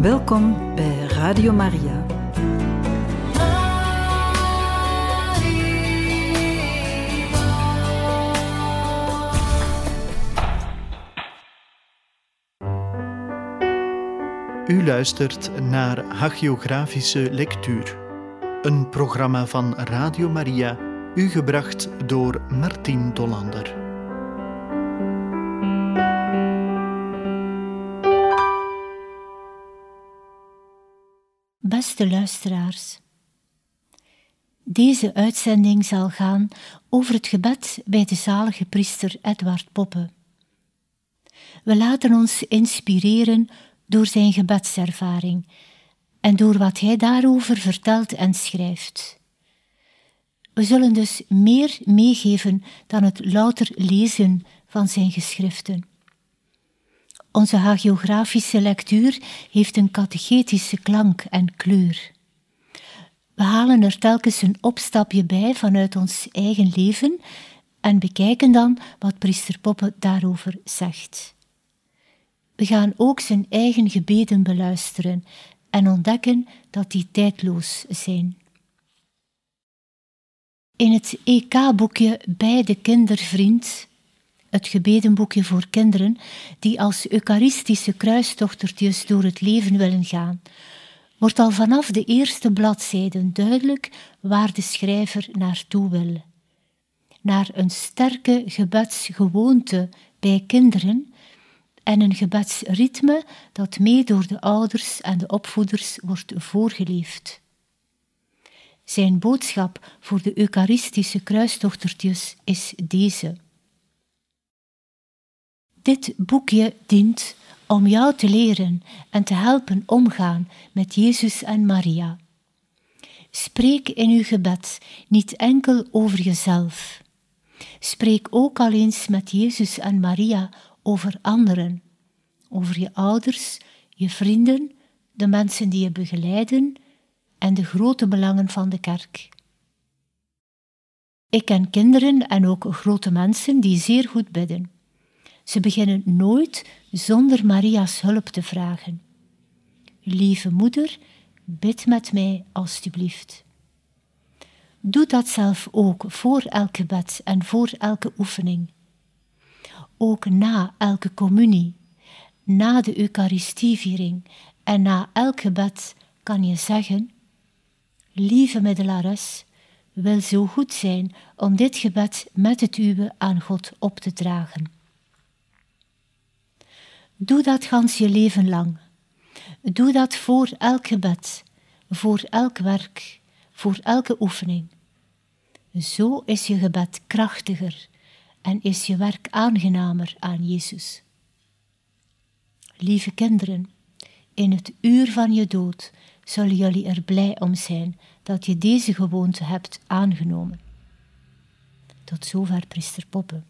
Welkom bij Radio Maria. U luistert naar Hagiografische Lectuur, een programma van Radio Maria, u gebracht door Martien Dollander. Beste luisteraars, deze uitzending zal gaan over het gebed bij de zalige priester Edward Poppe. We laten ons inspireren door zijn gebedservaring en door wat hij daarover vertelt en schrijft. We zullen dus meer meegeven dan het louter lezen van zijn geschriften. Onze hagiografische lectuur heeft een catechetische klank en kleur. We halen er telkens een opstapje bij vanuit ons eigen leven en bekijken dan wat priester Poppe daarover zegt. We gaan ook zijn eigen gebeden beluisteren en ontdekken dat die tijdloos zijn. In het EK-boekje Bij de kindervriend, het gebedenboekje voor kinderen die als eucharistische kruistochtertjes door het leven willen gaan, wordt al vanaf de eerste bladzijden duidelijk waar de schrijver naartoe wil. Naar een sterke gebedsgewoonte bij kinderen en een gebedsritme dat mee door de ouders en de opvoeders wordt voorgeleefd. Zijn boodschap voor de Eucharistische kruistochtertjes is deze. Dit boekje dient om jou te leren en te helpen omgaan met Jezus en Maria. Spreek in uw gebed niet enkel over jezelf. Spreek ook al eens met Jezus en Maria over anderen, over je ouders, je vrienden, de mensen die je begeleiden en de grote belangen van de kerk. Ik ken kinderen en ook grote mensen die zeer goed bidden. Ze beginnen nooit zonder Maria's hulp te vragen. Lieve moeder, bid met mij alstublieft. Doe dat zelf ook voor elk gebed en voor elke oefening. Ook na elke communie, na de Eucharistieviering en na elk gebed kan je zeggen: Lieve middelares, wil zo goed zijn om dit gebed met het uwe aan God op te dragen. Doe dat gans je leven lang. Doe dat voor elk gebed, voor elk werk, voor elke oefening. Zo is je gebed krachtiger en is je werk aangenamer aan Jezus. Lieve kinderen, in het uur van je dood zullen jullie er blij om zijn dat je deze gewoonte hebt aangenomen. Tot zover priester Poppe.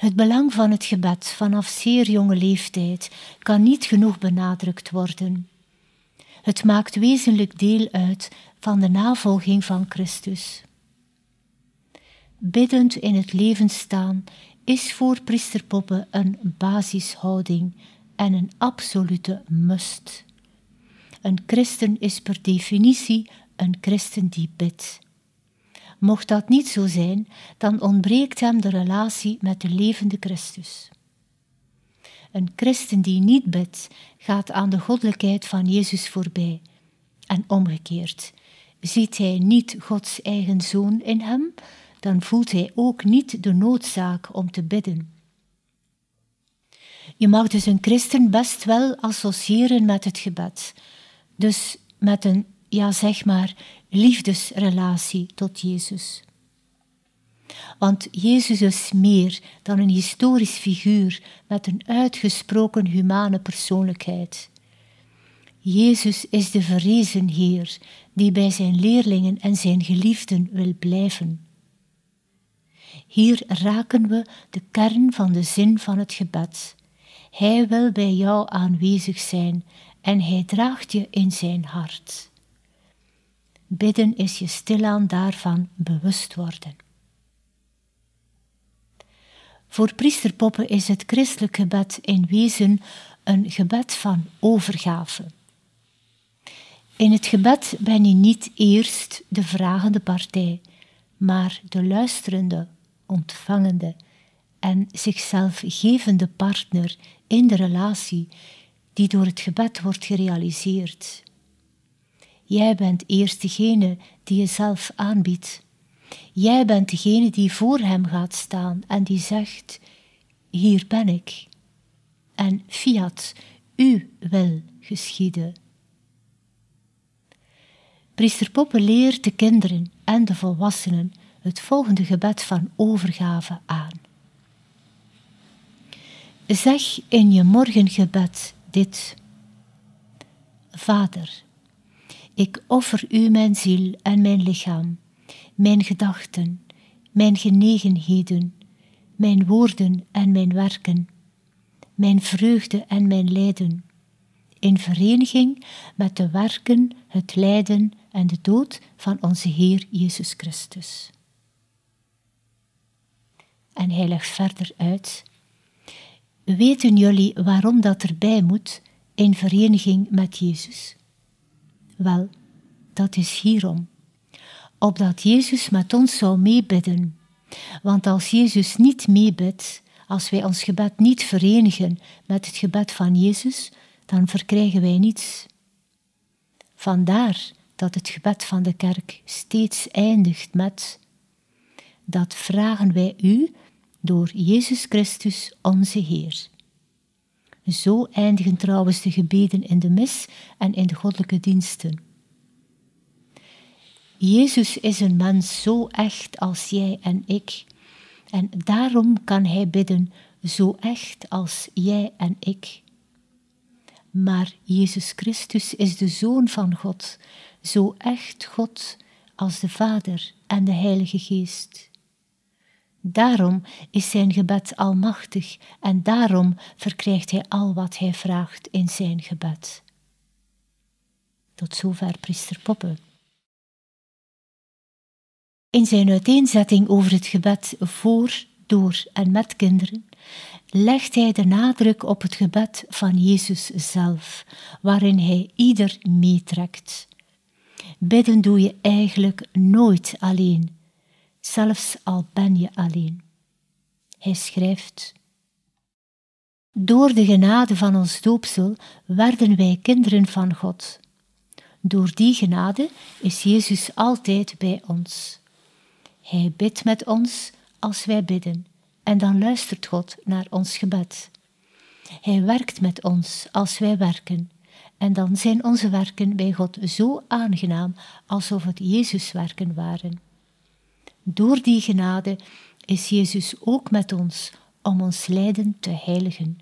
Het belang van het gebed vanaf zeer jonge leeftijd kan niet genoeg benadrukt worden. Het maakt wezenlijk deel uit van de navolging van Christus. Biddend in het leven staan is voor priester Poppe een basishouding en een absolute must. Een christen is per definitie een christen die bidt. Mocht dat niet zo zijn, dan ontbreekt hem de relatie met de levende Christus. Een christen die niet bidt, gaat aan de goddelijkheid van Jezus voorbij. En omgekeerd, ziet hij niet Gods eigen zoon in hem, dan voelt hij ook niet de noodzaak om te bidden. Je mag dus een christen best wel associëren met het gebed, dus met een, ja zeg maar, liefdesrelatie tot Jezus. Want Jezus is meer dan een historisch figuur met een uitgesproken humane persoonlijkheid. Jezus is de verrezen Heer die bij zijn leerlingen en zijn geliefden wil blijven. Hier raken we de kern van de zin van het gebed. Hij wil bij jou aanwezig zijn en hij draagt je in zijn hart. Bidden is je stilaan daarvan bewust worden. Voor priester Poppe is het christelijk gebed in wezen een gebed van overgave. In het gebed ben je niet eerst de vragende partij, maar de luisterende, ontvangende en zichzelf gevende partner in de relatie die door het gebed wordt gerealiseerd. Jij bent eerst degene die jezelf aanbiedt. Jij bent degene die voor hem gaat staan en die zegt: Hier ben ik. En fiat, u wil geschieden. Priester Poppe leert de kinderen en de volwassenen het volgende gebed van overgave aan. Zeg in je morgengebed dit. Vader, ik offer u mijn ziel en mijn lichaam, mijn gedachten, mijn genegenheden, mijn woorden en mijn werken, mijn vreugde en mijn lijden, in vereniging met de werken, het lijden en de dood van onze Heer Jezus Christus. En hij legt verder uit. Weten jullie waarom dat erbij moet in vereniging met Jezus? Wel, dat is hierom. Opdat Jezus met ons zou meebidden. Want als Jezus niet meebidt, als wij ons gebed niet verenigen met het gebed van Jezus, dan verkrijgen wij niets. Vandaar dat het gebed van de kerk steeds eindigt met: Dat vragen wij u door Jezus Christus onze Heer. Zo eindigen trouwens de gebeden in de mis en in de goddelijke diensten. Jezus is een mens zo echt als jij en ik, en daarom kan hij bidden zo echt als jij en ik. Maar Jezus Christus is de Zoon van God, zo echt God als de Vader en de Heilige Geest. Daarom is zijn gebed almachtig en daarom verkrijgt hij al wat hij vraagt in zijn gebed. Tot zover priester Poppe. In zijn uiteenzetting over het gebed voor, door en met kinderen legt hij de nadruk op het gebed van Jezus zelf, waarin hij ieder meetrekt. Bidden doe je eigenlijk nooit alleen zelfs al ben je alleen. Hij schrijft: Door de genade van ons doopsel werden wij kinderen van God. Door die genade is Jezus altijd bij ons. Hij bidt met ons als wij bidden, en dan luistert God naar ons gebed. Hij werkt met ons als wij werken, en dan zijn onze werken bij God zo aangenaam alsof het Jezus werken waren. Door die genade is Jezus ook met ons om ons lijden te heiligen.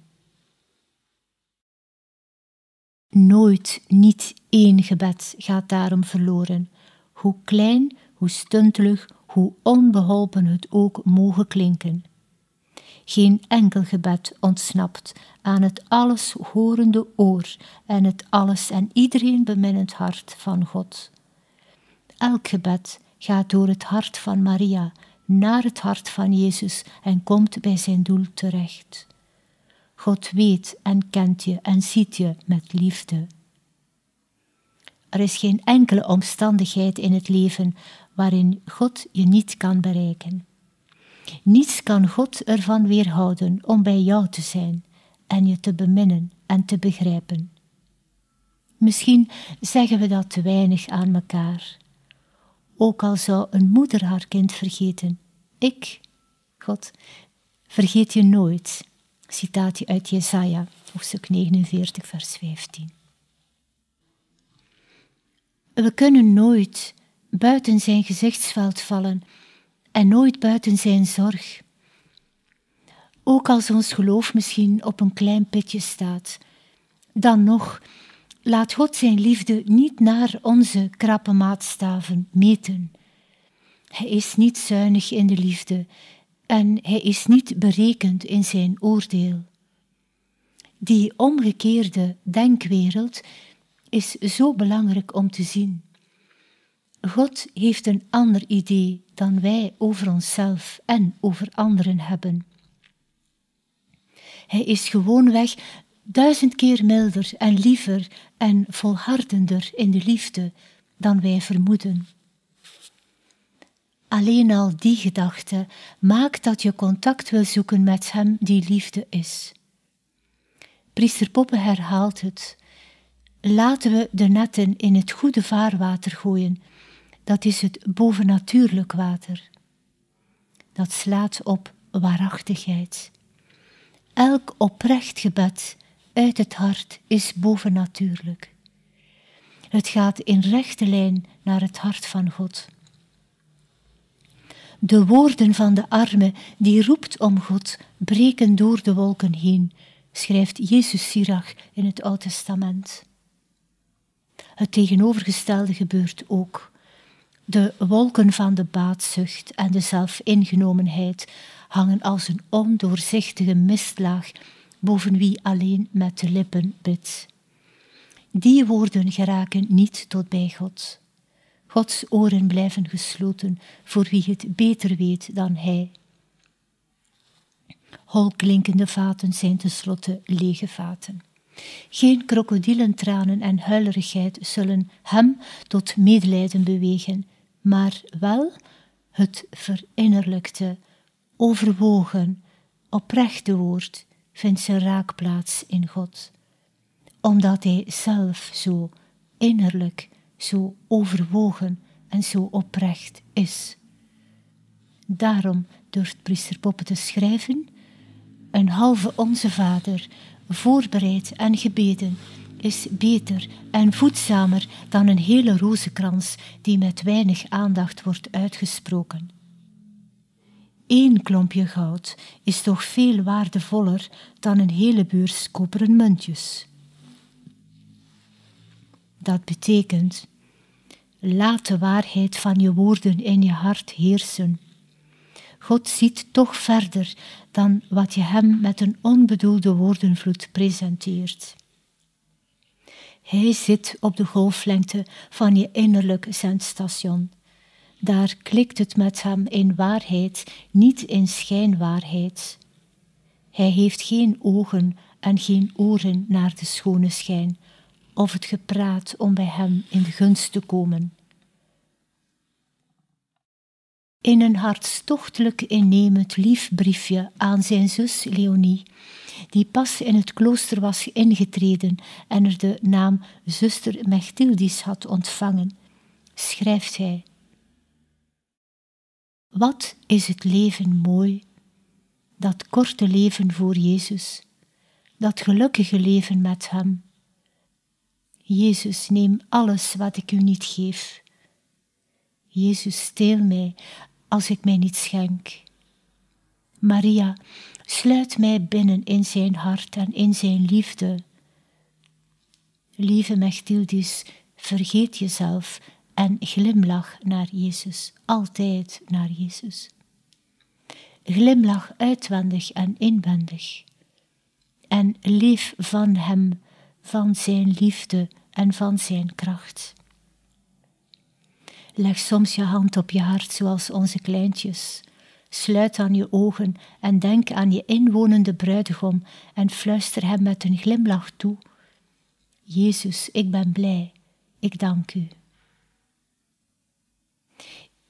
Nooit niet één gebed gaat daarom verloren, hoe klein, hoe stuntelig, hoe onbeholpen het ook mogen klinken. Geen enkel gebed ontsnapt aan het alles horende oor en het alles en iedereen beminnend hart van God. Elk gebed gaat door het hart van Maria naar het hart van Jezus en komt bij zijn doel terecht. God weet en kent je en ziet je met liefde. Er is geen enkele omstandigheid in het leven waarin God je niet kan bereiken. Niets kan God ervan weerhouden om bij jou te zijn en je te beminnen en te begrijpen. Misschien zeggen we dat te weinig aan elkaar. Ook al zou een moeder haar kind vergeten, ik, God, vergeet je nooit. Citaatje uit Jesaja, hoofdstuk 49, vers 15. We kunnen nooit buiten zijn gezichtsveld vallen en nooit buiten zijn zorg. Ook als ons geloof misschien op een klein pitje staat, dan nog laat God zijn liefde niet naar onze krappe maatstaven meten. Hij is niet zuinig in de liefde en hij is niet berekend in zijn oordeel. Die omgekeerde denkwereld is zo belangrijk om te zien. God heeft een ander idee dan wij over onszelf en over anderen hebben. Hij is gewoonweg duizend keer milder en liever en volhardender in de liefde dan wij vermoeden. Alleen al die gedachte maakt dat je contact wil zoeken met Hem die liefde is. Priester Poppe herhaalt het. Laten we de netten in het goede vaarwater gooien. Dat is het bovennatuurlijk water. Dat slaat op waarachtigheid. Elk oprecht gebed uit het hart is bovennatuurlijk. Het gaat in rechte lijn naar het hart van God. De woorden van de arme die roept om God breken door de wolken heen, schrijft Jezus Sirach in het Oude Testament. Het tegenovergestelde gebeurt ook. De wolken van de baatzucht en de zelfingenomenheid hangen als een ondoorzichtige mistlaag boven wie alleen met de lippen bidt. Die woorden geraken niet tot bij God. Gods oren blijven gesloten voor wie het beter weet dan Hij. Holklinkende vaten zijn tenslotte lege vaten. Geen krokodillentranen en huilerigheid zullen hem tot medelijden bewegen, maar wel het verinnerlijkte, overwogen, oprechte woord vindt zijn raakplaats in God, omdat hij zelf zo innerlijk, zo overwogen en zo oprecht is. Daarom durft priester Poppe te schrijven, een halve onze Vader, voorbereid en gebeden, is beter en voedzamer dan een hele rozenkrans die met weinig aandacht wordt uitgesproken. Eén klompje goud is toch veel waardevoller dan een hele beurs koperen muntjes. Dat betekent, laat de waarheid van je woorden in je hart heersen. God ziet toch verder dan wat je hem met een onbedoelde woordenvloed presenteert. Hij zit op de golflengte van je innerlijk zendstation. Daar klikt het met hem in waarheid, niet in schijnwaarheid. Hij heeft geen ogen en geen oren naar de schone schijn, of het gepraat om bij hem in gunst te komen. In een hartstochtelijk innemend lief briefje aan zijn zus Leonie, die pas in het klooster was ingetreden en er de naam zuster Mechtildis had ontvangen, schrijft hij wat is het leven mooi, dat korte leven voor Jezus, dat gelukkige leven met Hem. Jezus, neem alles wat ik u niet geef. Jezus, steel mij als ik mij niet schenk. Maria, sluit mij binnen in zijn hart en in zijn liefde. Lieve Mechtildis, vergeet jezelf en glimlach naar Jezus, altijd naar Jezus. Glimlach uitwendig en inwendig. En leef van Hem, van Zijn liefde en van Zijn kracht. Leg soms je hand op je hart zoals onze kleintjes. Sluit aan je ogen en denk aan je inwonende bruidegom en fluister hem met een glimlach toe. Jezus, ik ben blij, ik dank u.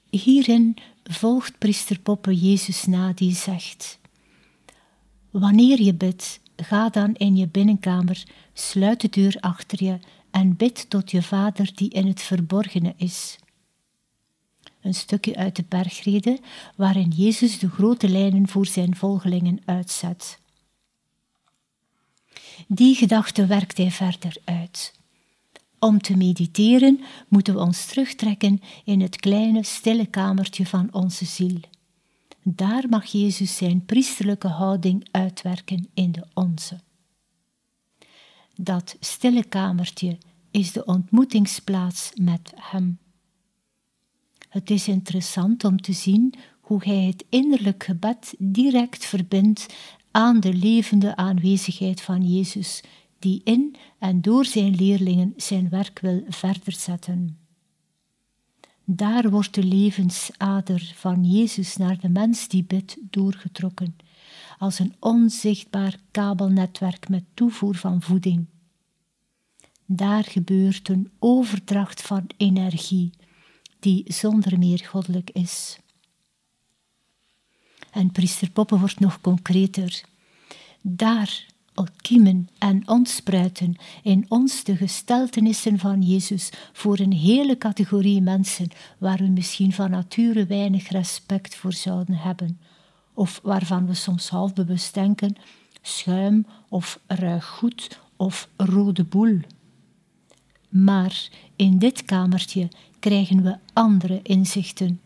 Hierin volgt priester Poppe Jezus na die zegt: Wanneer je bidt, ga dan in je binnenkamer, sluit de deur achter je en bid tot je Vader die in het verborgene is. Een stukje uit de bergrede waarin Jezus de grote lijnen voor zijn volgelingen uitzet. Die gedachte werkt hij verder uit. Om te mediteren moeten we ons terugtrekken in het kleine, stille kamertje van onze ziel. Daar mag Jezus zijn priesterlijke houding uitwerken in de onze. Dat stille kamertje is de ontmoetingsplaats met Hem. Het is interessant om te zien hoe Hij het innerlijk gebed direct verbindt aan de levende aanwezigheid van Jezus die in en door zijn leerlingen zijn werk wil verder zetten. Daar wordt de levensader van Jezus naar de mens die bidt doorgetrokken. als een onzichtbaar kabelnetwerk met toevoer van voeding. Daar gebeurt een overdracht van energie die zonder meer goddelijk is. En priester Poppen wordt nog concreter. Daar kiemen en ontspruiten in ons de gesteltenissen van Jezus voor een hele categorie mensen waar we misschien van nature weinig respect voor zouden hebben, of waarvan we soms halfbewust denken schuim of ruig goed of rode boel. Maar in dit kamertje krijgen we andere inzichten.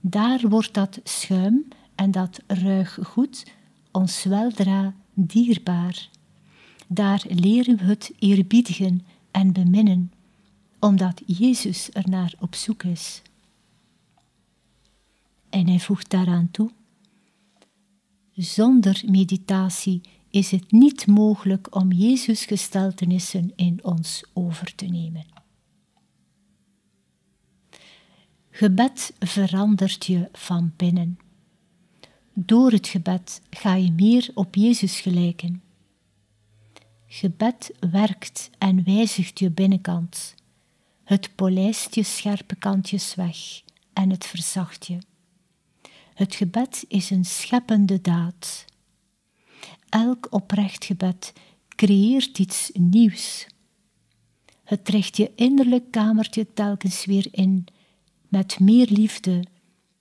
Daar wordt dat schuim en dat ruig goed ons weldra dierbaar. Daar leren we het eerbiedigen en beminnen, omdat Jezus er naar op zoek is. En hij voegt daaraan toe: Zonder meditatie is het niet mogelijk om Jezus gesteltenissen in ons over te nemen. Gebed verandert je van binnen. Door het gebed ga je meer op Jezus gelijken. Gebed werkt en wijzigt je binnenkant. Het polijst je scherpe kantjes weg en het verzacht je. Het gebed is een scheppende daad. Elk oprecht gebed creëert iets nieuws. Het trekt je innerlijk kamertje telkens weer in, met meer liefde,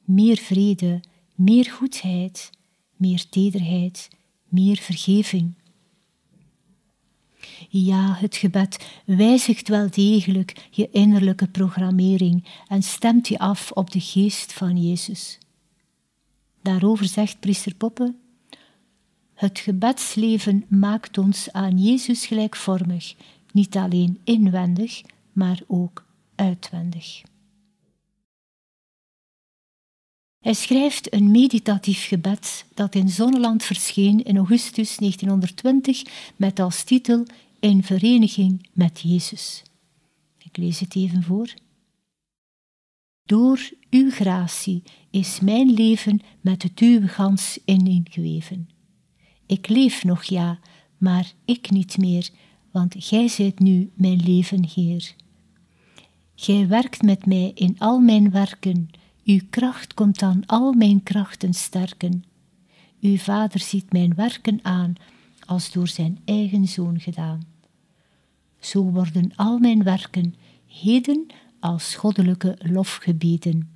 meer vrede, meer goedheid, meer tederheid, meer vergeving. Ja, het gebed wijzigt wel degelijk je innerlijke programmering en stemt je af op de geest van Jezus. Daarover zegt priester Poppe: Het gebedsleven maakt ons aan Jezus gelijkvormig, niet alleen inwendig, maar ook uitwendig. Hij schrijft een meditatief gebed dat in Zonneland verscheen in augustus 1920 met als titel In vereniging met Jezus. Ik lees het even voor. Door uw gratie is mijn leven met het uwe gans ineengeweven. Ik leef nog ja, maar ik niet meer, want gij zijt nu mijn leven Heer. Gij werkt met mij in al mijn werken, uw kracht komt dan al mijn krachten sterken. Uw Vader ziet mijn werken aan als door zijn eigen zoon gedaan. Zo worden al mijn werken heden als goddelijke lofgebeden.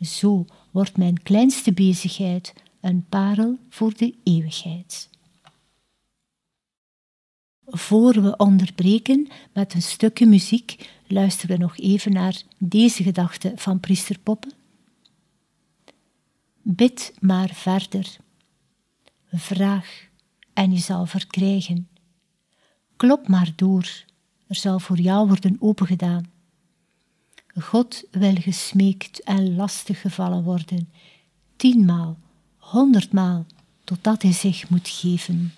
Zo wordt mijn kleinste bezigheid een parel voor de eeuwigheid. Voor we onderbreken met een stukje muziek, luisteren we nog even naar deze gedachte van priester Poppe. Bid maar verder. Vraag en je zal verkrijgen. Klop maar door, er zal voor jou worden opengedaan. God wil gesmeekt en lastig gevallen worden, tienmaal, honderdmaal, totdat hij zich moet geven.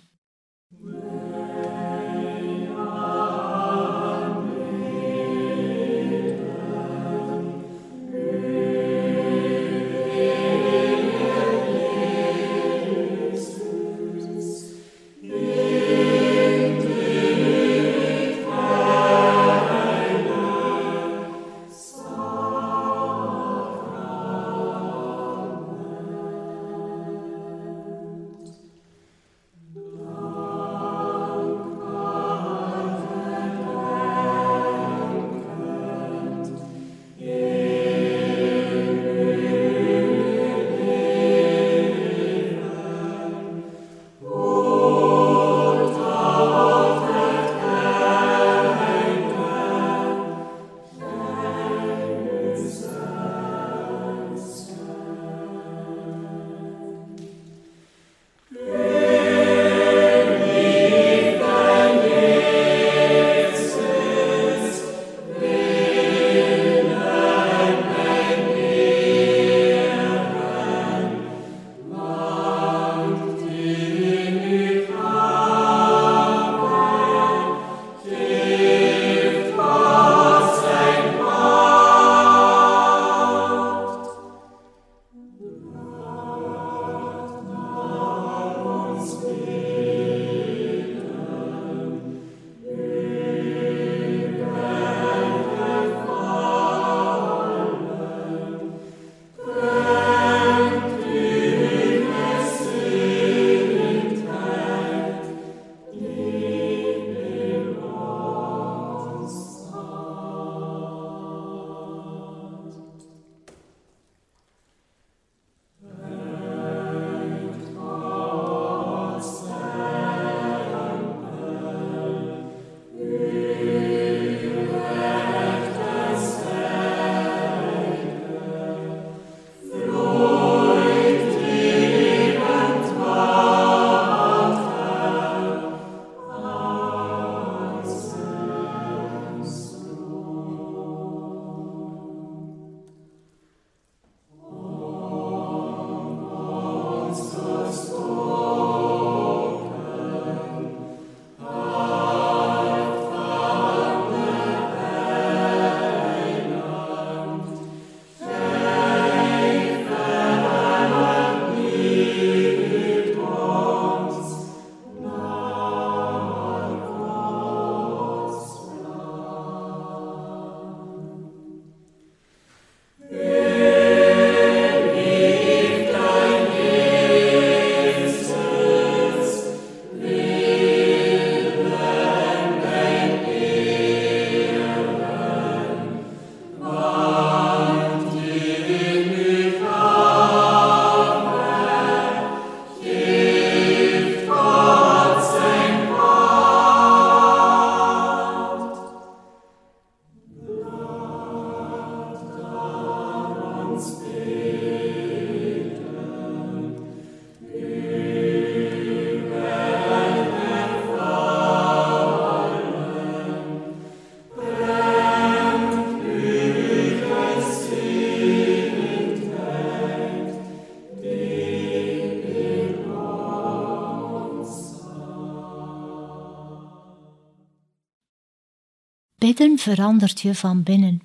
Bidden verandert je van binnen.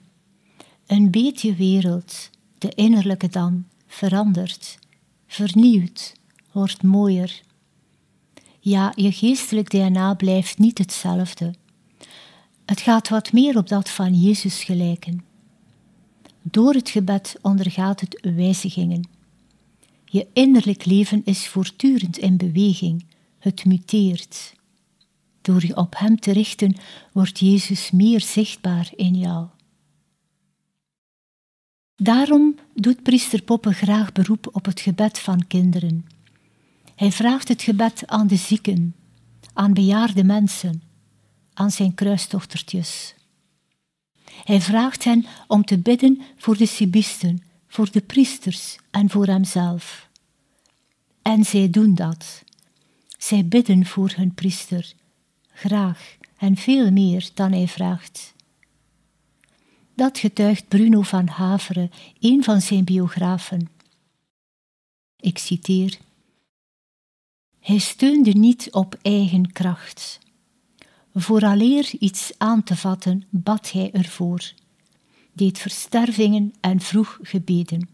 Een beetje wereld, de innerlijke dan, verandert, vernieuwd, wordt mooier. Ja, je geestelijk DNA blijft niet hetzelfde. Het gaat wat meer op dat van Jezus gelijken. Door het gebed ondergaat het wijzigingen. Je innerlijk leven is voortdurend in beweging, het muteert. Door je op Hem te richten, wordt Jezus meer zichtbaar in jou. Daarom doet priester Poppe graag beroep op het gebed van kinderen. Hij vraagt het gebed aan de zieken, aan bejaarde mensen, aan zijn kruistochtertjes. Hij vraagt hen om te bidden voor de Sibisten, voor de priesters en voor hemzelf. En zij doen dat. Zij bidden voor hun priester, graag en veel meer dan hij vraagt. Dat getuigt Bruno van Haveren, een van zijn biografen. Ik citeer: Hij steunde niet op eigen kracht. Vooraleer iets aan te vatten, bad hij ervoor, deed verstervingen en vroeg gebeden.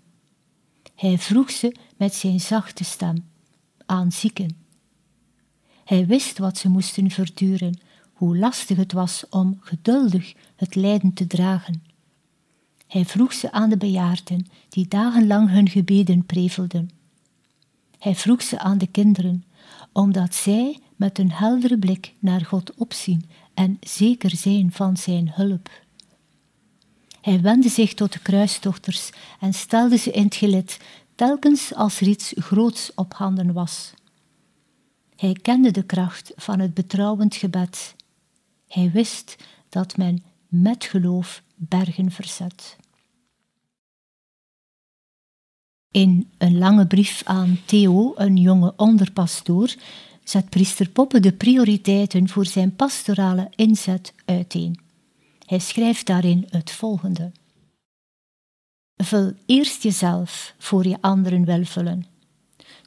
Hij vroeg ze met zijn zachte stem aan zieken. Hij wist wat ze moesten verduren, hoe lastig het was om geduldig het lijden te dragen. Hij vroeg ze aan de bejaarden die dagenlang hun gebeden prevelden. Hij vroeg ze aan de kinderen, omdat zij met een heldere blik naar God opzien en zeker zijn van zijn hulp. Hij wendde zich tot de kruistochters en stelde ze in het gelid, telkens als er iets groots op handen was. Hij kende de kracht van het betrouwend gebed. Hij wist dat men met geloof bergen verzet. In een lange brief aan Theo, een jonge onderpastoor, zet priester Poppe de prioriteiten voor zijn pastorale inzet uiteen. Hij schrijft daarin het volgende. Vul eerst jezelf voor je anderen wil vullen.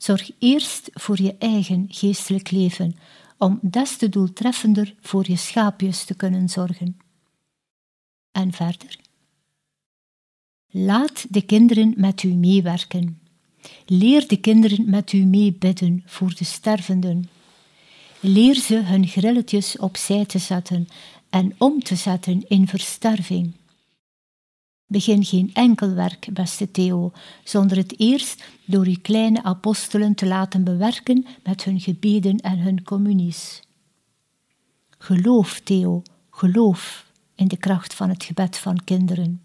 Zorg eerst voor je eigen geestelijk leven, om des te doeltreffender voor je schaapjes te kunnen zorgen. En verder. Laat de kinderen met u meewerken. Leer de kinderen met u meebidden voor de stervenden. Leer ze hun grilletjes opzij te zetten en om te zetten in versterving. Begin geen enkel werk, beste Theo, zonder het eerst door uw kleine apostelen te laten bewerken met hun gebeden en hun communies. Geloof, Theo, geloof in de kracht van het gebed van kinderen.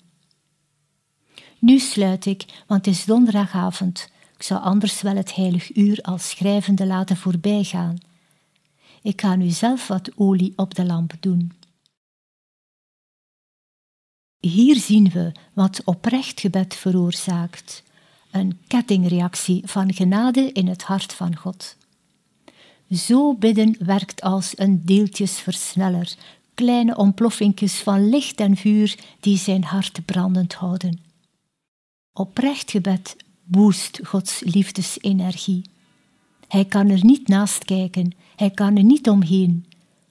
Nu sluit ik, want het is donderdagavond. Ik zou anders wel het heilig uur als schrijvende laten voorbijgaan. Ik ga nu zelf wat olie op de lamp doen. Hier zien we wat oprecht gebed veroorzaakt: een kettingreactie van genade in het hart van God. Zo bidden werkt als een deeltjesversneller, kleine ontploffingjes van licht en vuur die zijn hart brandend houden. Oprecht gebed boost Gods liefdesenergie. Hij kan er niet naast kijken, hij kan er niet omheen.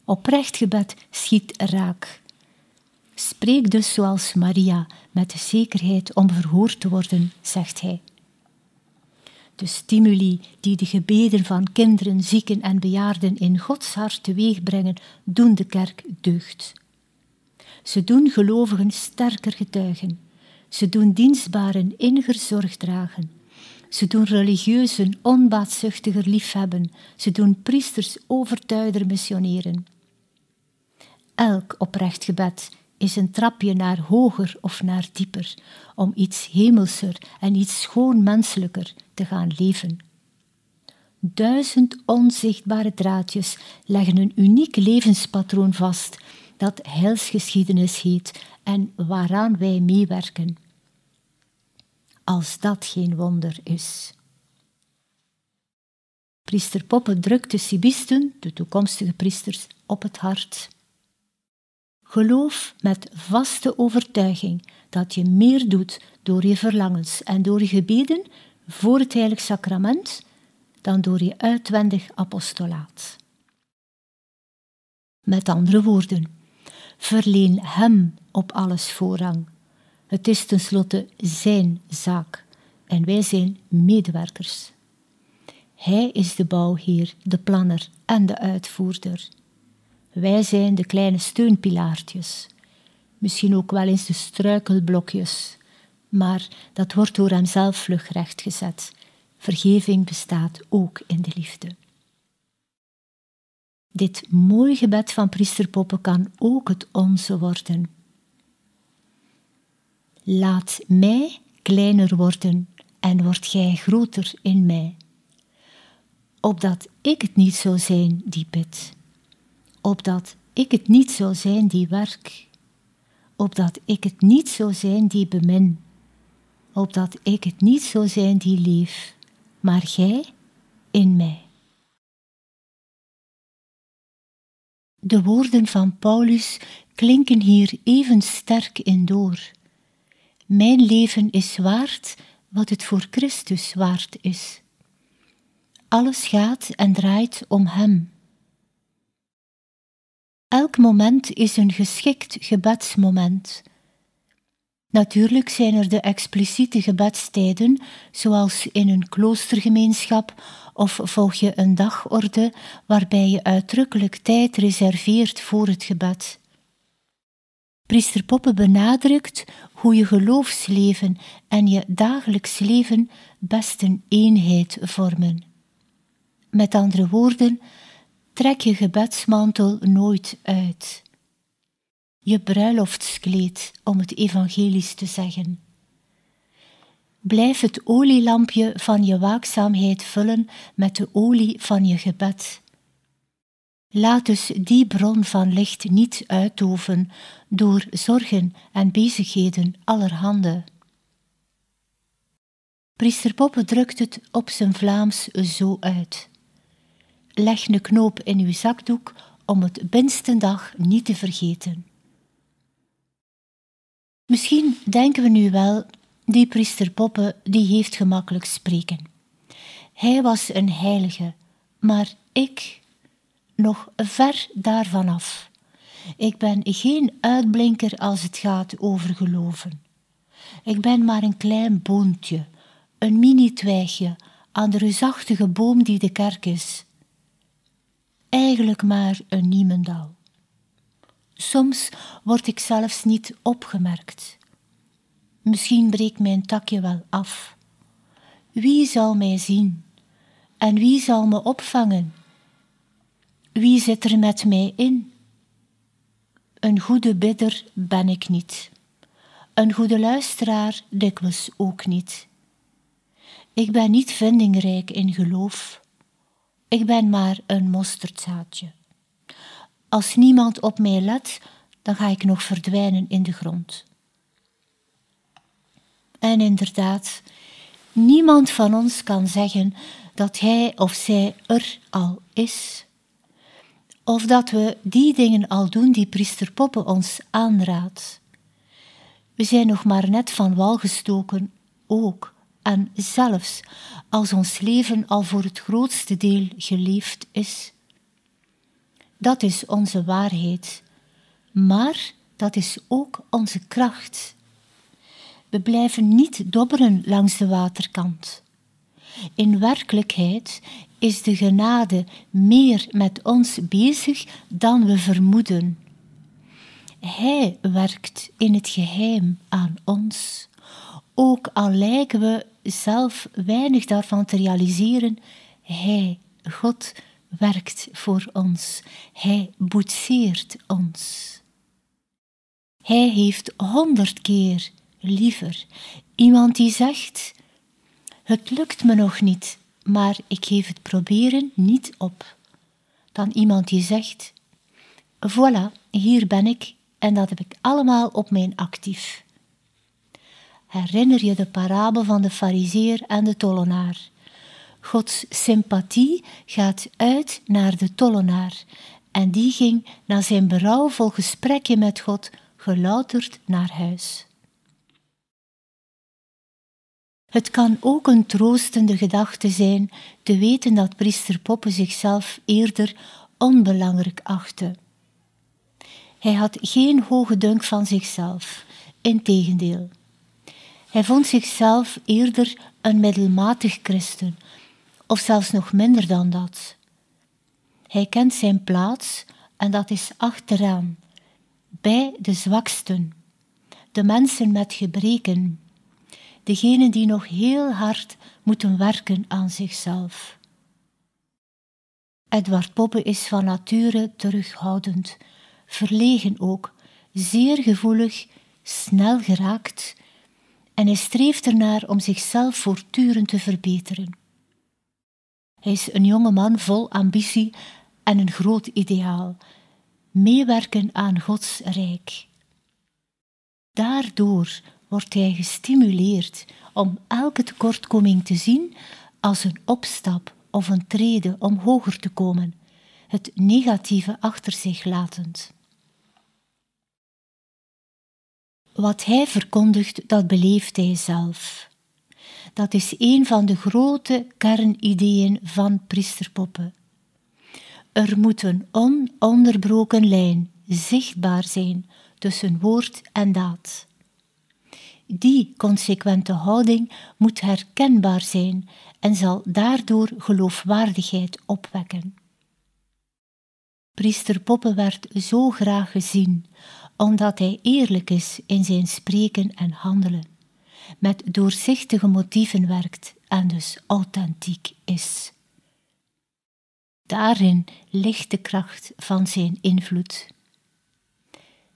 Oprecht gebed schiet raak. Spreek dus zoals Maria, met de zekerheid om verhoord te worden, zegt hij. De stimuli die de gebeden van kinderen, zieken en bejaarden in Gods hart teweegbrengen, doen de kerk deugd. Ze doen gelovigen sterker getuigen. Ze doen dienstbaren inniger zorg dragen. Ze doen religieuzen onbaatzuchtiger liefhebben. Ze doen priesters overtuider missioneren. Elk oprecht gebed is een trapje naar hoger of naar dieper, om iets hemelser en iets schoon menselijker te gaan leven. Duizend onzichtbare draadjes leggen een uniek levenspatroon vast dat heilsgeschiedenis heet en waaraan wij meewerken. Als dat geen wonder is. Priester Poppe drukt de Sibisten, de toekomstige priesters, op het hart. Geloof met vaste overtuiging dat je meer doet door je verlangens en door je gebeden voor het heilig sacrament dan door je uitwendig apostolaat. Met andere woorden, Verleen Hem op alles voorrang. Het is tenslotte Zijn zaak en wij zijn medewerkers. Hij is de bouwheer, de planner en de uitvoerder. Wij zijn de kleine steunpilaartjes, misschien ook wel eens de struikelblokjes, maar dat wordt door hem zelf vlug rechtgezet. Vergeving bestaat ook in de liefde. Dit mooi gebed van priester Poppe kan ook het onze worden. Laat mij kleiner worden en word gij groter in mij. Opdat ik het niet zou zijn die bidt. Opdat ik het niet zou zijn die werk. Opdat ik het niet zou zijn die bemin. Opdat ik het niet zou zijn die leef, maar gij in mij. De woorden van Paulus klinken hier even sterk in door. Mijn leven is waard wat het voor Christus waard is. Alles gaat en draait om Hem. Elk moment is een geschikt gebedsmoment. Natuurlijk zijn er de expliciete gebedstijden, zoals in een kloostergemeenschap, of volg je een dagorde waarbij je uitdrukkelijk tijd reserveert voor het gebed. Priester Poppe benadrukt hoe je geloofsleven en je dagelijks leven best een eenheid vormen. Met andere woorden, trek je gebedsmantel nooit uit. Je bruiloftskleed, om het evangelisch te zeggen. Blijf het olielampje van je waakzaamheid vullen met de olie van je gebed. Laat dus die bron van licht niet uitdoven door zorgen en bezigheden allerhande. Priester Poppe drukt het op zijn Vlaams zo uit. Leg een knoop in uw zakdoek om het binnenste dag niet te vergeten. Misschien denken we nu wel, die priester Poppe die heeft gemakkelijk spreken. Hij was een heilige, maar ik nog ver daarvan af. Ik ben geen uitblinker als het gaat over geloven. Ik ben maar een klein boontje, een mini-twijgje aan de reusachtige boom die de kerk is. Eigenlijk maar een niemendal. Soms word ik zelfs niet opgemerkt. Misschien breekt mijn takje wel af. Wie zal mij zien? En wie zal me opvangen? Wie zit er met mij in? Een goede bidder ben ik niet. Een goede luisteraar dikwijls ook niet. Ik ben niet vindingrijk in geloof. Ik ben maar een mosterdzaadje. Als niemand op mij let, dan ga ik nog verdwijnen in de grond. En inderdaad, niemand van ons kan zeggen dat hij of zij er al is of dat we die dingen al doen die priester Poppe ons aanraadt. We zijn nog maar net van wal gestoken, ook en zelfs als ons leven al voor het grootste deel geleefd is. Dat is onze waarheid, maar dat is ook onze kracht. We blijven niet dobberen langs de waterkant. In werkelijkheid is de genade meer met ons bezig dan we vermoeden. Hij werkt in het geheim aan ons, ook al lijken we zelf weinig daarvan te realiseren. Hij, God, werkt voor ons. Hij boetseert ons. Hij heeft honderd keer liever iemand die zegt: Het lukt me nog niet, maar ik geef het proberen niet op. Dan iemand die zegt: Voilà, hier ben ik en dat heb ik allemaal op mijn actief. Herinner je de parabel van de fariseer en de tollenaar? Gods sympathie gaat uit naar de tollenaar en die ging na zijn berouwvol gesprekje met God gelouterd naar huis. Het kan ook een troostende gedachte zijn te weten dat priester Poppe zichzelf eerder onbelangrijk achtte. Hij had geen hoge dunk van zichzelf, integendeel. Hij vond zichzelf eerder een middelmatig christen, of zelfs nog minder dan dat. Hij kent zijn plaats en dat is achteraan, bij de zwaksten, de mensen met gebreken, degenen die nog heel hard moeten werken aan zichzelf. Edward Poppe is van nature terughoudend, verlegen ook, zeer gevoelig, snel geraakt en hij streeft ernaar om zichzelf voortdurend te verbeteren. Hij is een jonge man vol ambitie en een groot ideaal: meewerken aan Gods rijk. Daardoor wordt hij gestimuleerd om elke tekortkoming te zien als een opstap of een trede om hoger te komen, het negatieve achter zich latend. Wat hij verkondigt, dat beleeft hij zelf. Dat is een van de grote kernideeën van priesterpoppen. Er moet een ononderbroken lijn zichtbaar zijn tussen woord en daad. Die consequente houding moet herkenbaar zijn en zal daardoor geloofwaardigheid opwekken. Priester Poppe werd zo graag gezien, omdat hij eerlijk is in zijn spreken en handelen, met doorzichtige motieven werkt en dus authentiek is. Daarin ligt de kracht van zijn invloed.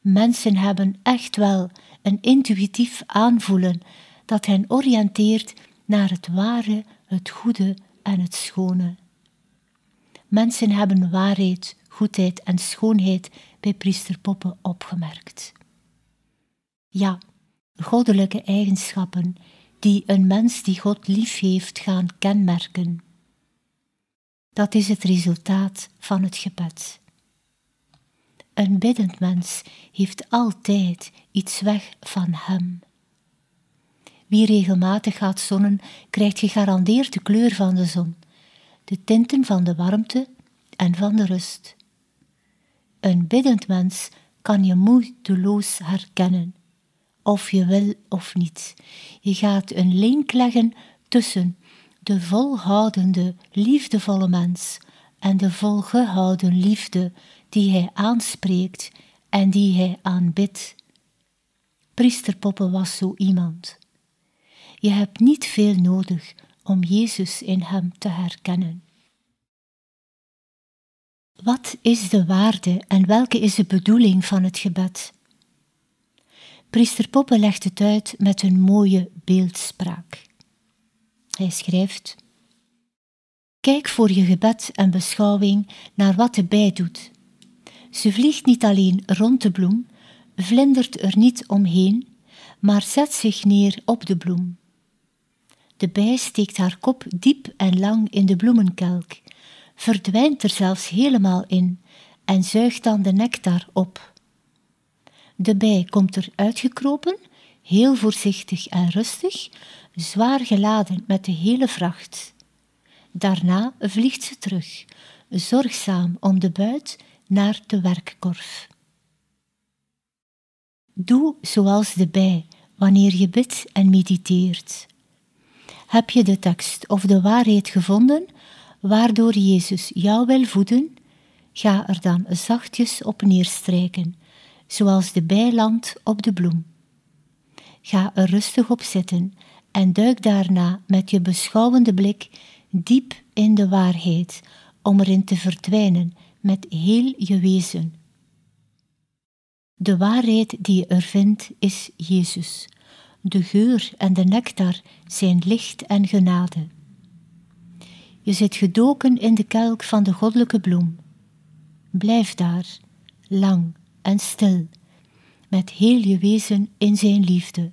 Mensen hebben echt wel een intuïtief aanvoelen dat hen oriënteert naar het ware, het goede en het schone. Mensen hebben waarheid, goedheid en schoonheid bij priester Poppe opgemerkt. Ja, goddelijke eigenschappen die een mens die God lief heeft gaan kenmerken. Dat is het resultaat van het gebed. Een biddend mens heeft altijd iets weg van hem. Wie regelmatig gaat zonnen, krijgt gegarandeerd de kleur van de zon, de tinten van de warmte en van de rust. Een biddend mens kan je moeiteloos herkennen, of je wil of niet. Je gaat een link leggen tussen de volhoudende, liefdevolle mens en de volgehouden liefde die hij aanspreekt en die hij aanbidt. Priester Poppe was zo iemand. Je hebt niet veel nodig om Jezus in hem te herkennen. Wat is de waarde en welke is de bedoeling van het gebed? Priester Poppe legt het uit met een mooie beeldspraak. Hij schrijft: Kijk voor je gebed en beschouwing naar wat de bij doet. Ze vliegt niet alleen rond de bloem, vlindert er niet omheen, maar zet zich neer op de bloem. De bij steekt haar kop diep en lang in de bloemenkelk verdwijnt er zelfs helemaal in en zuigt dan de nectar op. De bij komt er uitgekropen, heel voorzichtig en rustig, zwaar geladen met de hele vracht. Daarna vliegt ze terug, zorgzaam om de buit naar de werkkorf. Doe zoals de bij wanneer je bidt en mediteert. Heb je de tekst of de waarheid gevonden, waardoor Jezus jou wil voeden, ga er dan zachtjes op neerstrijken, zoals de bijland op de bloem. Ga er rustig op zitten en duik daarna met je beschouwende blik diep in de waarheid, om erin te verdwijnen met heel je wezen. De waarheid die je er vindt is Jezus. De geur en de nectar zijn licht en genade. Je zit gedoken in de kelk van de goddelijke bloem. Blijf daar, lang en stil, met heel je wezen in zijn liefde.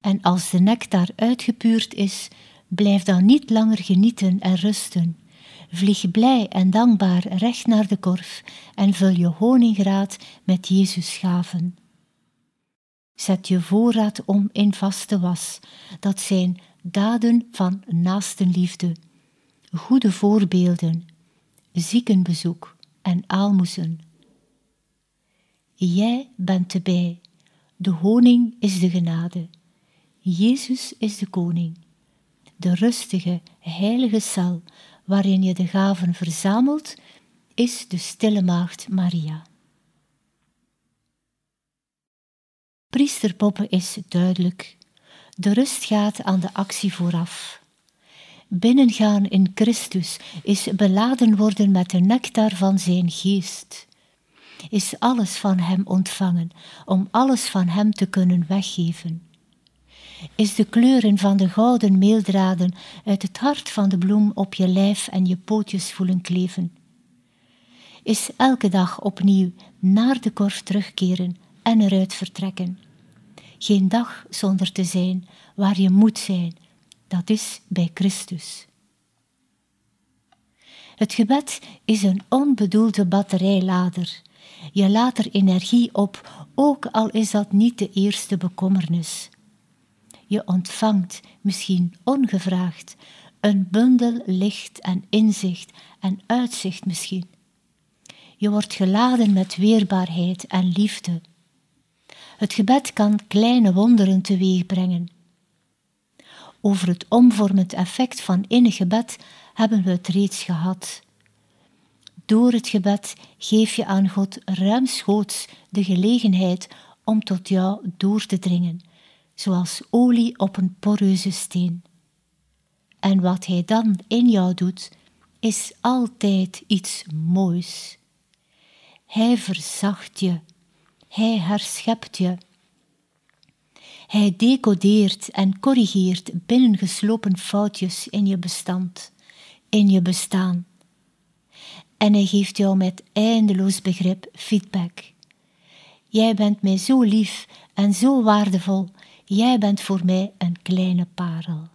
En als de nectar uitgepuurd is, blijf dan niet langer genieten en rusten. Vlieg blij en dankbaar recht naar de korf en vul je honingraad met Jezus gaven. Zet je voorraad om in vaste was, dat zijn daden van naastenliefde, goede voorbeelden, ziekenbezoek en aalmoezen. Jij bent de bij. De honing is de genade. Jezus is de koning. De rustige, heilige cel waarin je de gaven verzamelt, is de stille maagd Maria. Priesterpoppen is duidelijk. De rust gaat aan de actie vooraf. Binnengaan in Christus is beladen worden met de nectar van zijn geest. Is alles van hem ontvangen om alles van hem te kunnen weggeven. Is de kleuren van de gouden meeldraden uit het hart van de bloem op je lijf en je pootjes voelen kleven. Is elke dag opnieuw naar de korf terugkeren en eruit vertrekken. Geen dag zonder te zijn waar je moet zijn, dat is bij Christus. Het gebed is een onbedoelde batterijlader. Je laat er energie op, ook al is dat niet de eerste bekommernis. Je ontvangt, misschien ongevraagd, een bundel licht en inzicht en uitzicht misschien. Je wordt geladen met weerbaarheid en liefde. Het gebed kan kleine wonderen teweeg brengen. Over het omvormend effect van innig gebed hebben we het reeds gehad. Door het gebed geef je aan God ruimschoots de gelegenheid om tot jou door te dringen, zoals olie op een poreuze steen. En wat Hij dan in jou doet, is altijd iets moois. Hij verzacht je, Hij herschept je. Hij decodeert en corrigeert binnengeslopen foutjes in je bestand, in je bestaan. En hij geeft jou met eindeloos begrip feedback. Jij bent mij zo lief en zo waardevol, jij bent voor mij een kleine parel.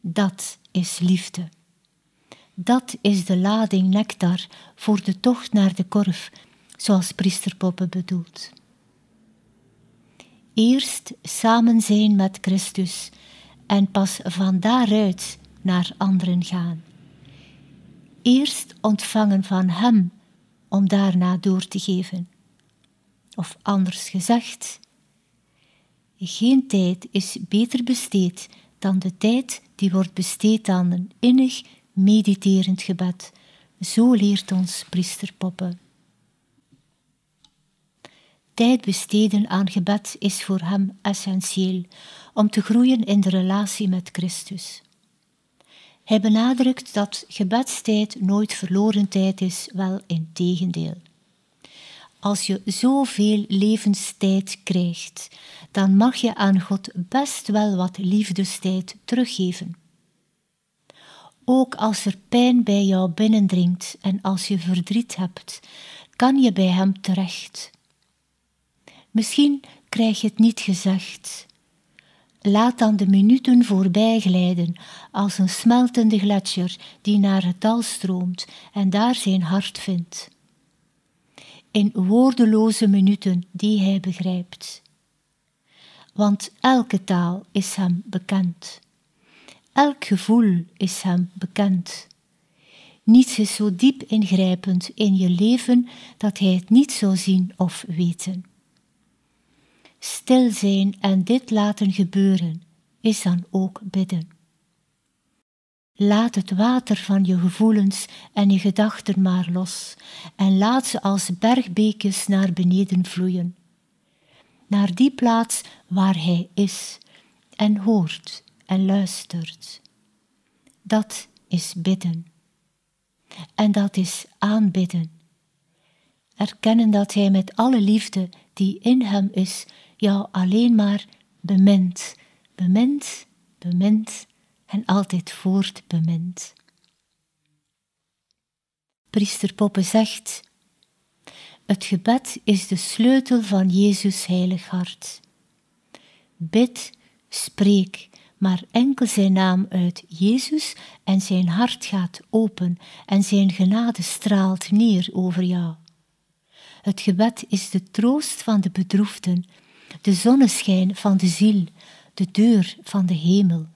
Dat is liefde. Dat is de lading nectar voor de tocht naar de korf, zoals priesterpoppen bedoelt. Eerst samen zijn met Christus en pas van daaruit naar anderen gaan. Eerst ontvangen van Hem om daarna door te geven. Of anders gezegd, geen tijd is beter besteed dan de tijd die wordt besteed aan een innig mediterend gebed. Zo leert ons priester Poppe. Tijd besteden aan gebed is voor hem essentieel om te groeien in de relatie met Christus. Hij benadrukt dat gebedstijd nooit verloren tijd is, wel in tegendeel. Als je zoveel levenstijd krijgt, dan mag je aan God best wel wat liefdestijd teruggeven. Ook als er pijn bij jou binnendringt en als je verdriet hebt, kan je bij Hem terecht. Misschien krijg je het niet gezegd. Laat dan de minuten voorbij glijden als een smeltende gletsjer die naar het dal stroomt en daar zijn hart vindt. In woordeloze minuten die hij begrijpt. Want elke taal is hem bekend. Elk gevoel is hem bekend. Niets is zo diep ingrijpend in je leven dat hij het niet zou zien of weten. Stil zijn en dit laten gebeuren is dan ook bidden. Laat het water van je gevoelens en je gedachten maar los en laat ze als bergbeekjes naar beneden vloeien. Naar die plaats waar Hij is en hoort en luistert. Dat is bidden. En dat is aanbidden. Erkennen dat Hij met alle liefde die in Hem is, jou alleen maar bemint, bemint, bemint en altijd voort bemint. Priester Poppe zegt: Het gebed is de sleutel van Jezus heilig hart. Bid, spreek, maar enkel zijn naam uit Jezus en zijn hart gaat open en zijn genade straalt neer over jou. Het gebed is de troost van de bedroefden, de zonneschijn van de ziel, de deur van de hemel.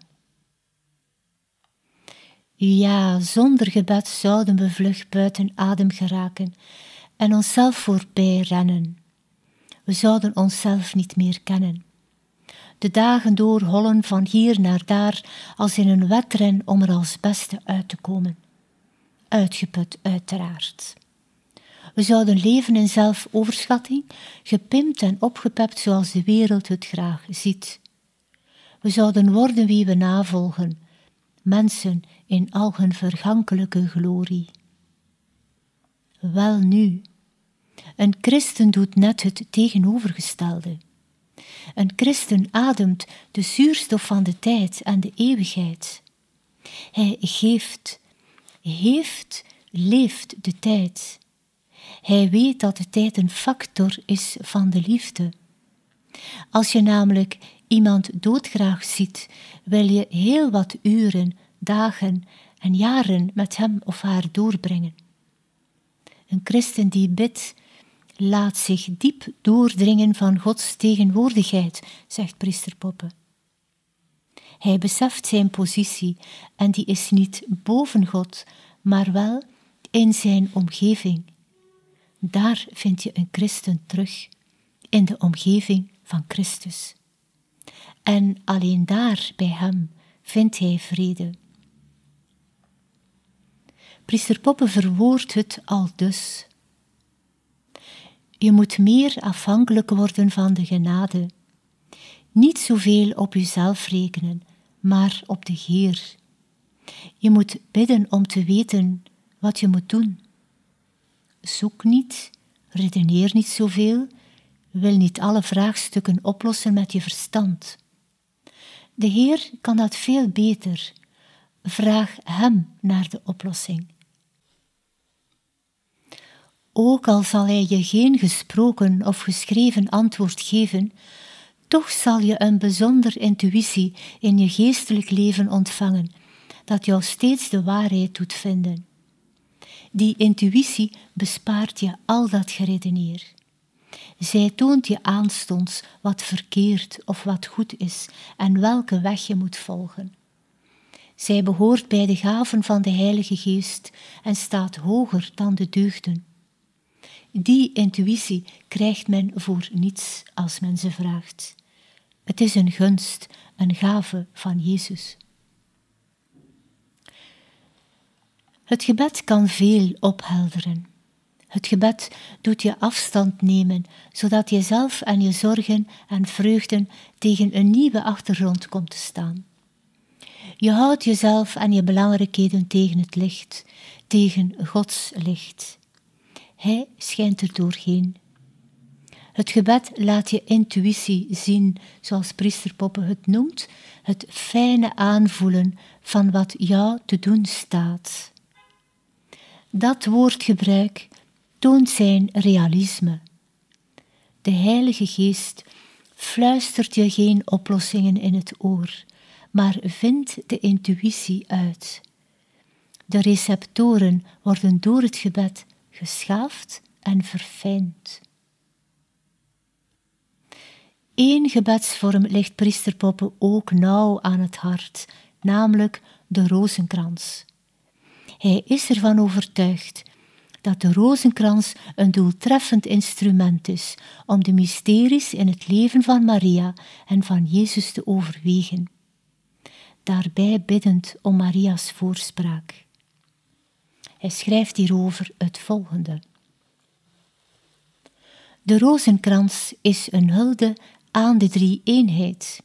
Ja, zonder gebed zouden we vlug buiten adem geraken en onszelf voorbij rennen. we zouden onszelf niet meer kennen. De dagen doorhollen van hier naar daar als in een wedren om er als beste uit te komen. Uitgeput, uiteraard. We zouden leven in zelfoverschatting, gepimpt en opgepept zoals de wereld het graag ziet. We zouden worden wie we navolgen, mensen in al hun vergankelijke glorie. Wel nu, een christen doet net het tegenovergestelde. Een christen ademt de zuurstof van de tijd en de eeuwigheid. Hij geeft, heeft, leeft de tijd. Hij weet dat de tijd een factor is van de liefde. Als je namelijk iemand doodgraag ziet, wil je heel wat uren, dagen en jaren met hem of haar doorbrengen. Een christen die bidt, laat zich diep doordringen van Gods tegenwoordigheid, zegt priester Poppe. Hij beseft zijn positie en die is niet boven God, maar wel in zijn omgeving. Daar vind je een christen terug, in de omgeving van Christus. En alleen daar bij hem vindt hij vrede. Priester Poppe verwoordt het al dus. Je moet meer afhankelijk worden van de genade. Niet zoveel op jezelf rekenen, maar op de Heer. Je moet bidden om te weten wat je moet doen. Zoek niet, redeneer niet zoveel, wil niet alle vraagstukken oplossen met je verstand. De Heer kan dat veel beter. Vraag Hem naar de oplossing. Ook al zal Hij je geen gesproken of geschreven antwoord geven, toch zal je een bijzonder intuïtie in je geestelijk leven ontvangen, dat jou steeds de waarheid doet vinden. Die intuïtie bespaart je al dat geredeneer. Zij toont je aanstonds wat verkeerd of wat goed is en welke weg je moet volgen. Zij behoort bij de gaven van de Heilige Geest en staat hoger dan de deugden. Die intuïtie krijgt men voor niets als men ze vraagt. Het is een gunst, een gave van Jezus. Het gebed kan veel ophelderen. Het gebed doet je afstand nemen, zodat je zelf en je zorgen en vreugden tegen een nieuwe achtergrond komt te staan. Je houdt jezelf en je belangrijkheden tegen het licht, tegen Gods licht. Hij schijnt er doorheen. Het gebed laat je intuïtie zien, zoals priester Poppe het noemt, het fijne aanvoelen van wat jou te doen staat. Dat woordgebruik toont zijn realisme. De Heilige Geest fluistert je geen oplossingen in het oor, maar vindt de intuïtie uit. De receptoren worden door het gebed geschaafd en verfijnd. Eén gebedsvorm ligt priesterpoppen ook nauw aan het hart, namelijk de rozenkrans. Hij is ervan overtuigd dat de rozenkrans een doeltreffend instrument is om de mysteries in het leven van Maria en van Jezus te overwegen. Daarbij biddend om Maria's voorspraak. Hij schrijft hierover het volgende. De rozenkrans is een hulde aan de drie eenheid.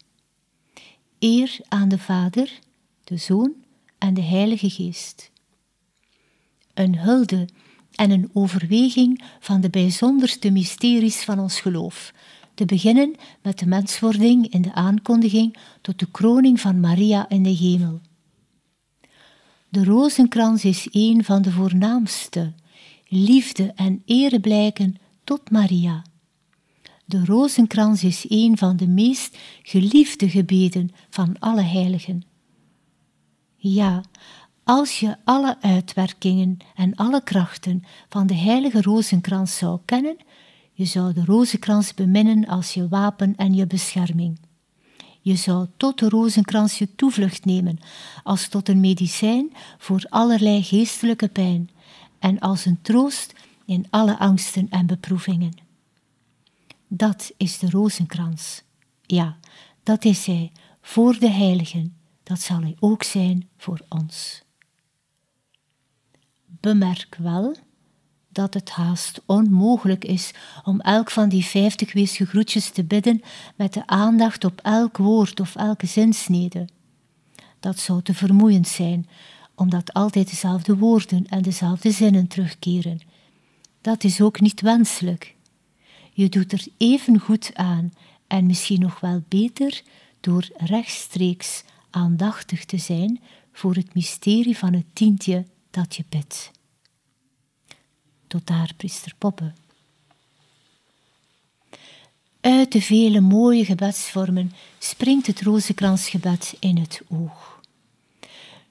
Eer aan de Vader, de Zoon en de Heilige Geest. Een hulde en een overweging van de bijzonderste mysteries van ons geloof, te beginnen met de menswording in de aankondiging tot de kroning van Maria in de hemel. De rozenkrans is een van de voornaamste liefde en ere blijken tot Maria. De rozenkrans is een van de meest geliefde gebeden van alle heiligen. Ja, als je alle uitwerkingen en alle krachten van de heilige rozenkrans zou kennen, je zou de rozenkrans beminnen als je wapen en je bescherming. Je zou tot de rozenkrans je toevlucht nemen, als tot een medicijn voor allerlei geestelijke pijn en als een troost in alle angsten en beproevingen. Dat is de rozenkrans. Ja, dat is hij voor de heiligen. Dat zal hij ook zijn voor ons. Bemerk wel dat het haast onmogelijk is om elk van die vijftig weesgegroetjes te bidden met de aandacht op elk woord of elke zinsnede. Dat zou te vermoeiend zijn, omdat altijd dezelfde woorden en dezelfde zinnen terugkeren. Dat is ook niet wenselijk. Je doet er even goed aan en misschien nog wel beter door rechtstreeks aandachtig te zijn voor het mysterie van het tientje dat je bidt. Tot daar, priester Poppe. Uit de vele mooie gebedsvormen springt het rozenkransgebed in het oog.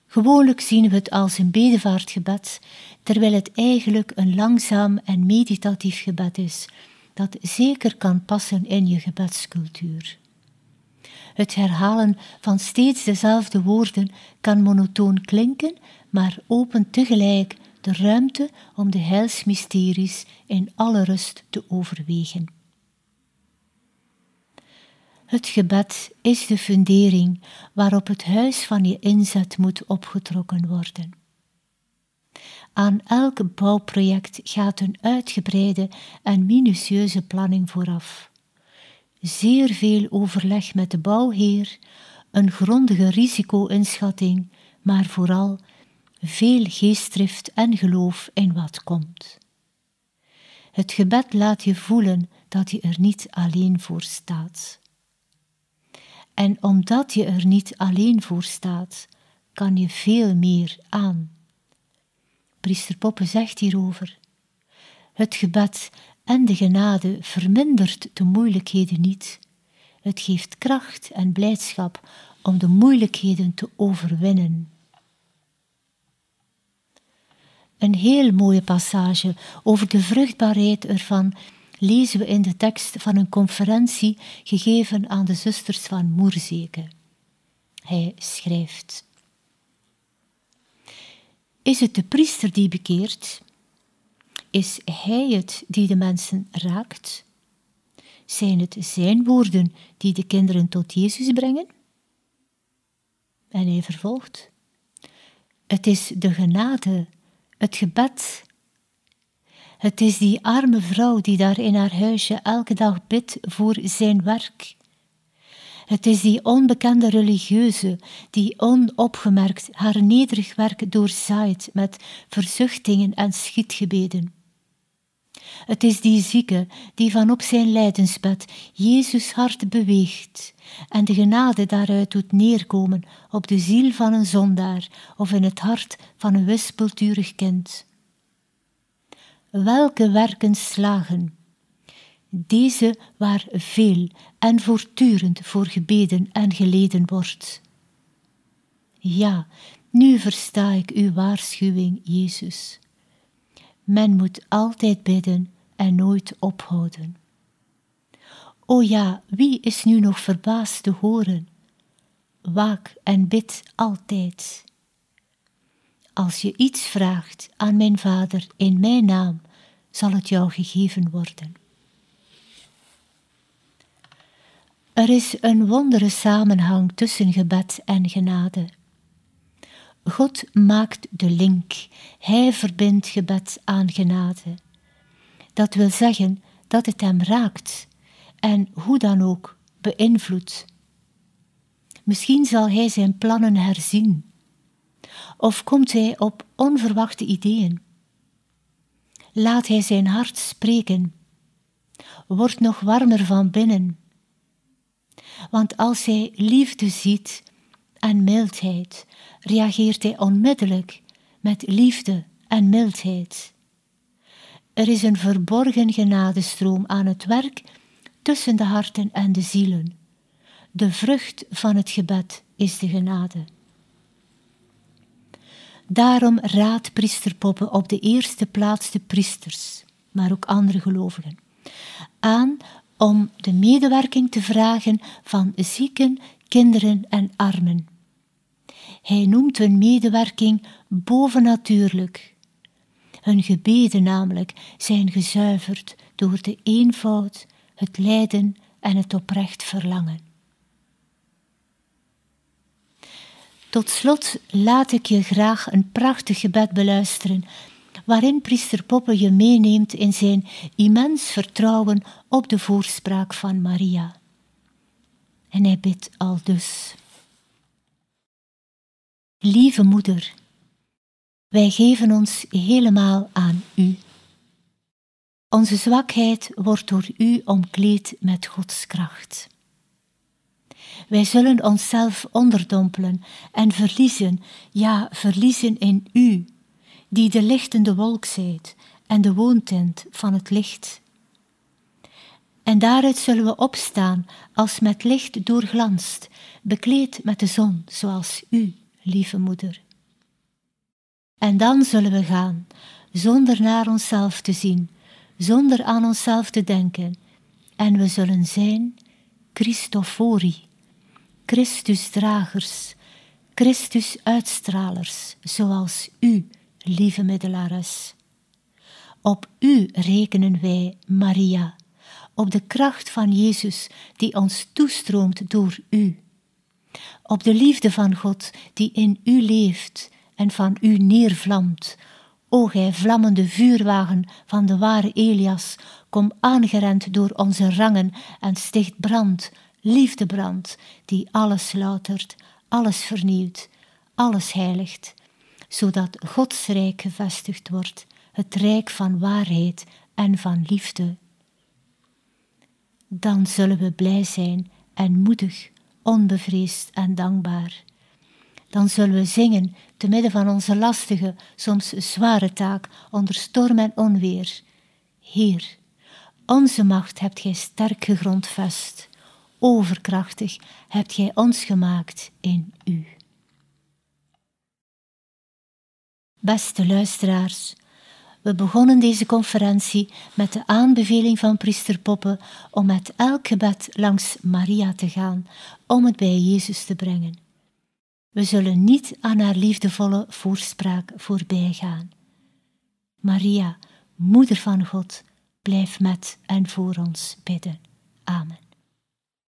Gewoonlijk zien we het als een bedevaartgebed, terwijl het eigenlijk een langzaam en meditatief gebed is, dat zeker kan passen in je gebedscultuur. Het herhalen van steeds dezelfde woorden kan monotoon klinken, maar opent tegelijk de ruimte om de heilsmysteries in alle rust te overwegen. Het gebed is de fundering waarop het huis van je inzet moet opgetrokken worden. Aan elk bouwproject gaat een uitgebreide en minutieuze planning vooraf. Zeer veel overleg met de bouwheer, een grondige risico-inschatting, maar vooral veel geestdrift en geloof in wat komt. Het gebed laat je voelen dat je er niet alleen voor staat. En omdat je er niet alleen voor staat, kan je veel meer aan. Priester Poppe zegt hierover: Het gebed en de genade vermindert de moeilijkheden niet. Het geeft kracht en blijdschap om de moeilijkheden te overwinnen. Een heel mooie passage over de vruchtbaarheid ervan lezen we in de tekst van een conferentie gegeven aan de zusters van Moerzeke. Hij schrijft: Is het de priester die bekeert? Is hij het die de mensen raakt? Zijn het zijn woorden die de kinderen tot Jezus brengen? En hij vervolgt: Het is de genade het gebed. Het is die arme vrouw die daar in haar huisje elke dag bidt voor zijn werk. Het is die onbekende religieuze die onopgemerkt haar nederig werk doorzaait met verzuchtingen en schietgebeden. Het is die zieke die van op zijn lijdensbed Jezus hart beweegt en de genade daaruit doet neerkomen op de ziel van een zondaar of in het hart van een wispelturig kind. Welke werken slagen? Deze waar veel en voortdurend voor gebeden en geleden wordt. Ja, nu versta ik uw waarschuwing, Jezus. Men moet altijd bidden en nooit ophouden. O ja, wie is nu nog verbaasd te horen? Waak en bid altijd. Als je iets vraagt aan mijn Vader in mijn naam, zal het jou gegeven worden. Er is een wondere samenhang tussen gebed en genade. God maakt de link. Hij verbindt gebed aan genade. Dat wil zeggen dat het hem raakt en hoe dan ook beïnvloedt. Misschien zal hij zijn plannen herzien. Of komt hij op onverwachte ideeën. Laat hij zijn hart spreken. Word nog warmer van binnen. Want als hij liefde ziet en mildheid, reageert hij onmiddellijk met liefde en mildheid. Er is een verborgen genadestroom aan het werk tussen de harten en de zielen. De vrucht van het gebed is de genade. Daarom raadt priester Poppe op de eerste plaats de priesters, maar ook andere gelovigen, aan om de medewerking te vragen van zieken, kinderen en armen. Hij noemt hun medewerking bovennatuurlijk. Hun gebeden namelijk zijn gezuiverd door de eenvoud, het lijden en het oprecht verlangen. Tot slot laat ik je graag een prachtig gebed beluisteren, waarin priester Poppe je meeneemt in zijn immens vertrouwen op de voorspraak van Maria. En hij bidt al dus. Lieve moeder, wij geven ons helemaal aan u. Onze zwakheid wordt door u omkleed met Gods kracht. Wij zullen onszelf onderdompelen en verliezen, ja, verliezen in u, die de lichtende wolk zijt en de woontent van het licht. En daaruit zullen we opstaan als met licht doorglanst, bekleed met de zon, zoals u, lieve moeder. En dan zullen we gaan, zonder naar onszelf te zien, zonder aan onszelf te denken, en we zullen zijn Christofori, Christusdragers, Christus-uitstralers, zoals u, lieve middelares. Op u rekenen wij, Maria, op de kracht van Jezus die ons toestroomt door u, op de liefde van God die in u leeft en van u neervlamt. O gij vlammende vuurwagen van de ware Elias, kom aangerend door onze rangen en sticht brand, liefdebrand, die alles loutert, alles vernieuwt, alles heiligt, zodat Gods rijk gevestigd wordt, het rijk van waarheid en van liefde. Dan zullen we blij zijn en moedig, onbevreesd en dankbaar dan zullen we zingen te midden van onze lastige, soms zware taak onder storm en onweer. Heer, onze macht hebt gij sterk gegrondvest, overkrachtig hebt gij ons gemaakt in u. Beste luisteraars, we begonnen deze conferentie met de aanbeveling van priester Poppe om met elk gebed langs Maria te gaan, om het bij Jezus te brengen. We zullen niet aan haar liefdevolle voorspraak voorbij gaan. Maria, Moeder van God, blijf met en voor ons bidden. Amen.